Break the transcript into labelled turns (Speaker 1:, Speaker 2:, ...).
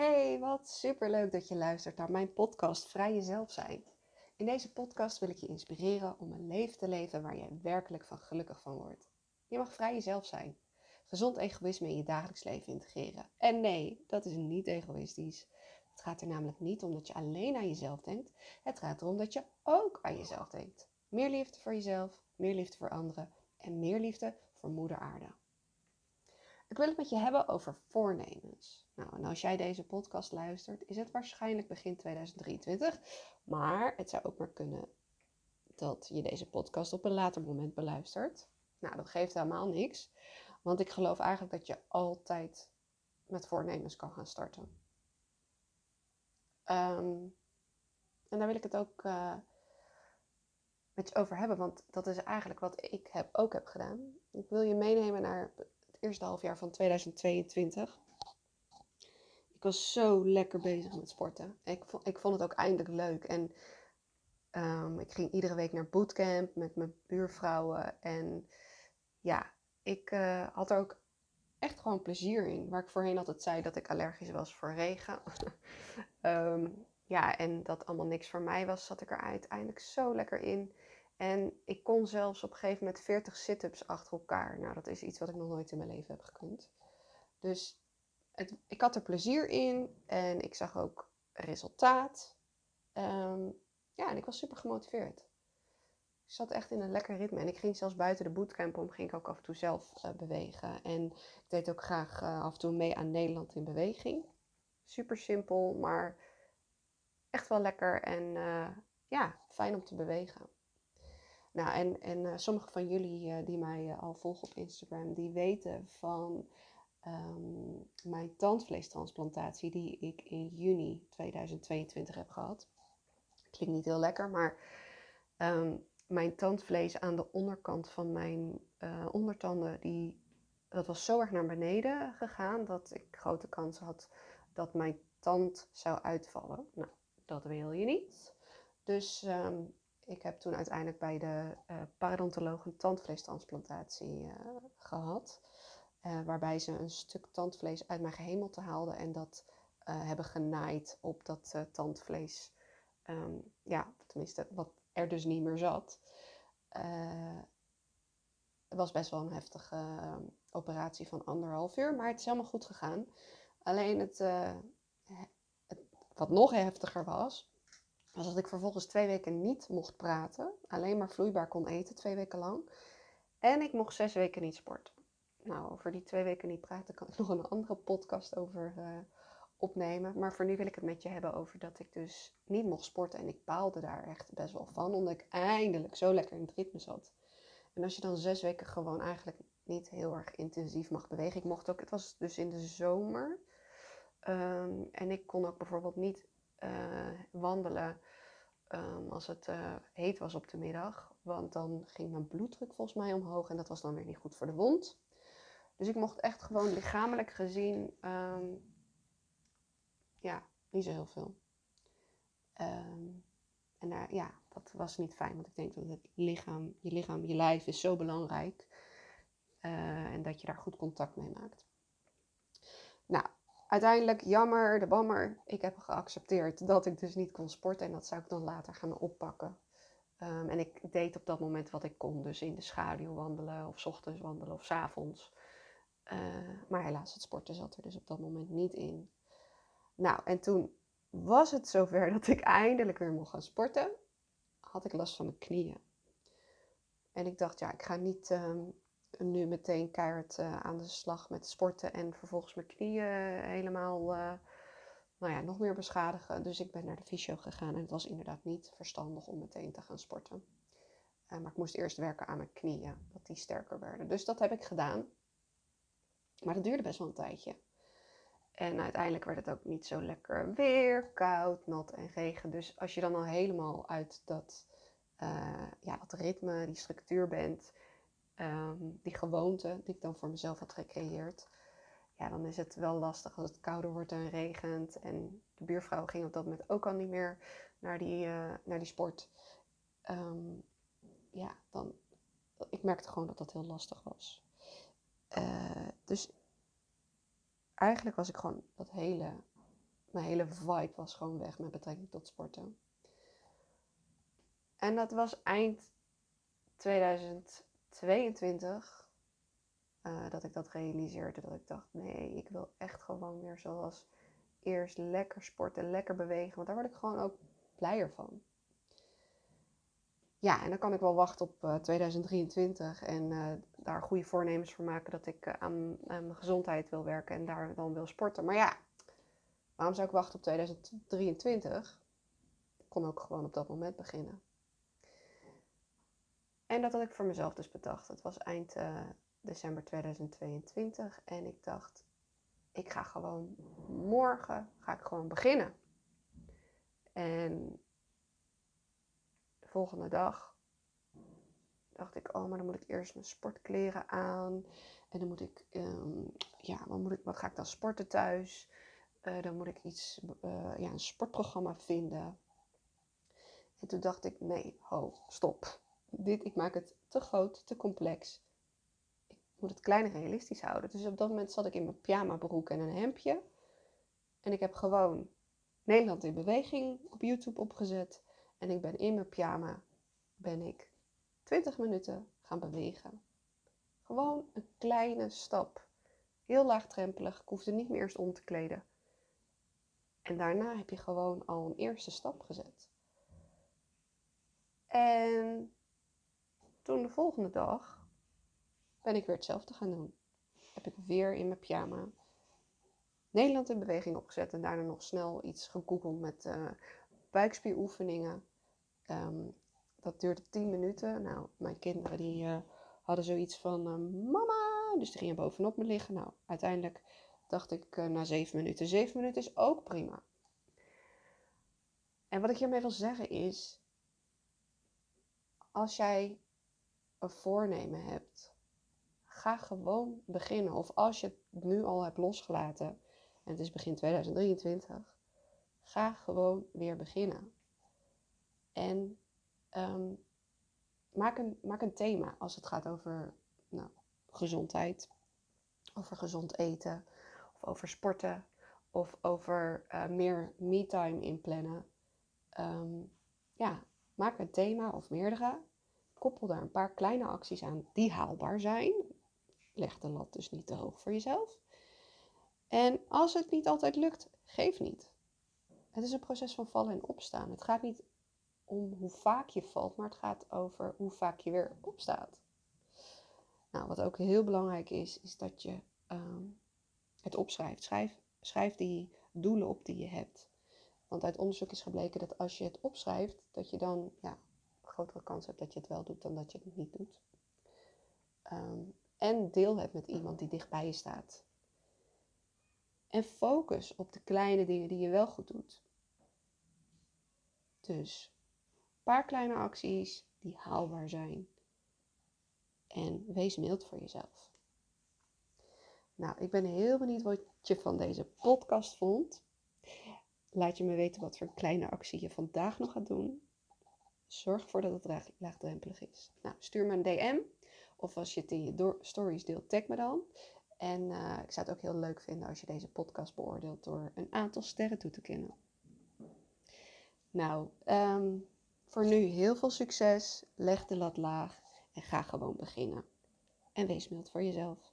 Speaker 1: Hey, wat superleuk dat je luistert naar mijn podcast Vrij Jezelf Zijn. In deze podcast wil ik je inspireren om een leven te leven waar je werkelijk van gelukkig van wordt. Je mag vrij jezelf zijn. Gezond egoïsme in je dagelijks leven integreren. En nee, dat is niet egoïstisch. Het gaat er namelijk niet om dat je alleen aan jezelf denkt. Het gaat erom dat je ook aan jezelf denkt. Meer liefde voor jezelf, meer liefde voor anderen en meer liefde voor moeder aarde. Ik wil het met je hebben over voornemens. Nou, en als jij deze podcast luistert, is het waarschijnlijk begin 2023. Maar het zou ook maar kunnen dat je deze podcast op een later moment beluistert. Nou, dat geeft helemaal niks. Want ik geloof eigenlijk dat je altijd met voornemens kan gaan starten. Ehm, en daar wil ik het ook uh, met je over hebben, want dat is eigenlijk wat ik heb, ook heb gedaan. Ik wil je meenemen naar eerste halfjaar van 2022. Ik was zo lekker bezig met sporten. Ik vond, ik vond het ook eindelijk leuk. En um, ik ging iedere week naar bootcamp met mijn buurvrouwen. En ja, ik uh, had er ook echt gewoon plezier in. Waar ik voorheen altijd zei dat ik allergisch was voor regen. um, ja, en dat allemaal niks voor mij was, zat ik er uiteindelijk zo lekker in. En ik kon zelfs op een gegeven moment 40 sit-ups achter elkaar. Nou, dat is iets wat ik nog nooit in mijn leven heb gekund. Dus ik had er plezier in en ik zag ook resultaat. Um, ja, en ik was super gemotiveerd. Ik zat echt in een lekker ritme. En ik ging zelfs buiten de bootcamp om, ging ik ook af en toe zelf uh, bewegen. En ik deed ook graag uh, af en toe mee aan Nederland in beweging. Super simpel, maar echt wel lekker en uh, ja, fijn om te bewegen. Nou, en, en sommige van jullie die mij al volgen op Instagram, die weten van um, mijn tandvleestransplantatie die ik in juni 2022 heb gehad. Klinkt niet heel lekker, maar um, mijn tandvlees aan de onderkant van mijn ondertanden, die, dat was zo erg naar beneden gegaan dat ik grote kans had dat mijn tand zou uitvallen. Nou, dat wil je niet. Dus um, ik heb toen uiteindelijk bij de uh, parodontoloog een tandvleestransplantatie uh, gehad. Uh, waarbij ze een stuk tandvlees uit mijn gehemelte haalden en dat hebben genaaid op dat tandvlees. Um, ja, tenminste, wat er dus niet meer zat. het was best wel een heftige operatie van anderhalf uur, maar het is helemaal goed gegaan. Alleen het, het wat nog heftiger was, was dat ik vervolgens twee weken niet mocht praten. Alleen maar vloeibaar kon eten, twee weken lang. En ik mocht zes weken niet sporten. Nou, over die twee weken niet praten kan ik nog een andere podcast over uh, opnemen. Maar voor nu wil ik het met je hebben over dat ik dus niet mocht sporten. En ik baalde daar echt best wel van, omdat ik eindelijk zo lekker in het ritme zat. En als je dan zes weken gewoon eigenlijk niet heel erg intensief mag bewegen. Ik mocht ook, het was dus in de zomer. Um, en ik kon ook bijvoorbeeld niet uh, wandelen um, als het uh, heet was op de middag. Want dan ging mijn bloeddruk volgens mij omhoog en dat was dan weer niet goed voor de wond. Dus ik mocht echt gewoon lichamelijk gezien, um, ja, niet zo heel veel. Um, en uh, ja, dat was niet fijn, want ik denk dat het lichaam, je lichaam, je lijf is zo belangrijk. Uh, en dat je daar goed contact mee maakt. Nou, uiteindelijk, jammer, de bammer. Ik heb geaccepteerd dat ik dus niet kon sporten en dat zou ik dan later gaan oppakken. Um, en ik deed op dat moment wat ik kon, dus in de schaduw wandelen of ochtends wandelen of s avonds. Uh, maar helaas, het sporten zat er dus op dat moment niet in. Nou, en toen was het zover dat ik eindelijk weer mocht gaan sporten. Had ik last van mijn knieën. En ik dacht, ja, ik ga niet um, nu meteen keihard uh, aan de slag met sporten en vervolgens mijn knieën helemaal uh, nou ja, nog meer beschadigen. Dus ik ben naar de fysio gegaan en het was inderdaad niet verstandig om meteen te gaan sporten. Maar ik moest eerst werken aan mijn knieën, dat die sterker werden. Dus dat heb ik gedaan. Maar dat duurde best wel een tijdje. En uiteindelijk werd het ook niet zo lekker weer, koud, nat en regen. Dus als je dan al helemaal uit dat, ja, dat ritme, die structuur bent, um, die gewoonte die ik dan voor mezelf had gecreëerd, ja, dan is het wel lastig als het kouder wordt en regent. En de buurvrouw ging op dat moment ook al niet meer naar die, uh, naar die sport. Um, ja, dan, ik merkte gewoon dat dat heel lastig was. Uh, dus eigenlijk was ik gewoon dat hele mijn hele vibe was gewoon weg met betrekking tot sporten. En dat was eind 2022 uh, dat ik dat realiseerde. Dat ik dacht, nee, ik wil echt gewoon weer zoals eerst lekker sporten, lekker bewegen. Want daar word ik gewoon ook blijer van. Ja, en dan kan ik wel wachten op uh, 2023 en uh, daar goede voornemens voor maken dat ik aan, aan mijn gezondheid wil werken en daar dan wil sporten. Maar ja, waarom zou ik wachten op 2023? Ik kon ook gewoon op dat moment beginnen. En dat had ik voor mezelf dus bedacht. Het was eind uh, december 2022 en ik dacht, ik ga gewoon morgen ga ik gewoon beginnen. En de volgende dag dacht ik, oh, maar dan moet ik eerst mijn sportkleren aan. En dan moet ik, um, ja, wat, moet ik, wat ga ik dan sporten thuis? Uh, dan moet ik iets, uh, ja, een sportprogramma vinden. En toen dacht ik, nee, ho, stop. Dit, ik maak het te groot, te complex. Ik moet het klein en realistisch houden. Dus op dat moment zat ik in mijn pyjama broek en een hemdje. En ik heb gewoon Nederland in beweging op YouTube opgezet. En ik ben in mijn pyjama, ben ik 20 minuten gaan bewegen. Gewoon een kleine stap. Heel laagdrempelig. Ik hoefde niet meer eerst om te kleden. En daarna heb je gewoon al een eerste stap gezet. En toen de volgende dag ben ik weer hetzelfde gaan doen. Heb ik weer in mijn pyjama Nederland in beweging opgezet en daarna nog snel iets gegoogeld met uh, buikspieroefeningen. Um, dat duurde 10 minuten. Nou, mijn kinderen die uh, hadden zoiets van uh, mama, dus die gingen bovenop me liggen. Nou, uiteindelijk dacht ik na 7 minuten, 7 minuten is ook prima. En wat ik hiermee wil zeggen is, als jij een voornemen hebt, ga gewoon beginnen. Of als je het nu al hebt losgelaten en het is begin 2023, ga gewoon weer beginnen. En um, maak, een, maak een thema als het gaat over nou, gezondheid, over gezond eten, of over sporten, of over uh, meer me-time inplannen. Um, ja, maak een thema of meerdere koppel daar een paar kleine acties aan die haalbaar zijn. Leg de lat dus niet te hoog voor jezelf. En als het niet altijd lukt, geef niet. Het is een proces van vallen en opstaan. Het gaat niet om hoe vaak je valt, maar het gaat over hoe vaak je weer opstaat. Nou, wat ook heel belangrijk is, is dat je um, het opschrijft. Schrijf, schrijf die doelen op die je hebt. Want uit onderzoek is gebleken dat als je het opschrijft, dat je dan ja, grotere kans hebt dat je het wel doet dan dat je het niet doet. Um, en deel het met iemand die dichtbij je staat. En focus op de kleine dingen die je wel goed doet. Dus een paar kleine acties die haalbaar zijn. En wees mild voor jezelf. Nou, ik ben heel benieuwd wat je van deze podcast vond. Laat je me weten wat voor kleine actie je vandaag nog gaat doen. Zorg ervoor dat het laagdrempelig is. Nou, stuur me een DM. Of als je het in je stories deelt, tag me dan. En uh, ik zou het ook heel leuk vinden als je deze podcast beoordeelt door een aantal sterren toe te kennen. Nou, um, voor nu heel veel succes. Leg de lat laag en ga gewoon beginnen. En wees mild voor jezelf.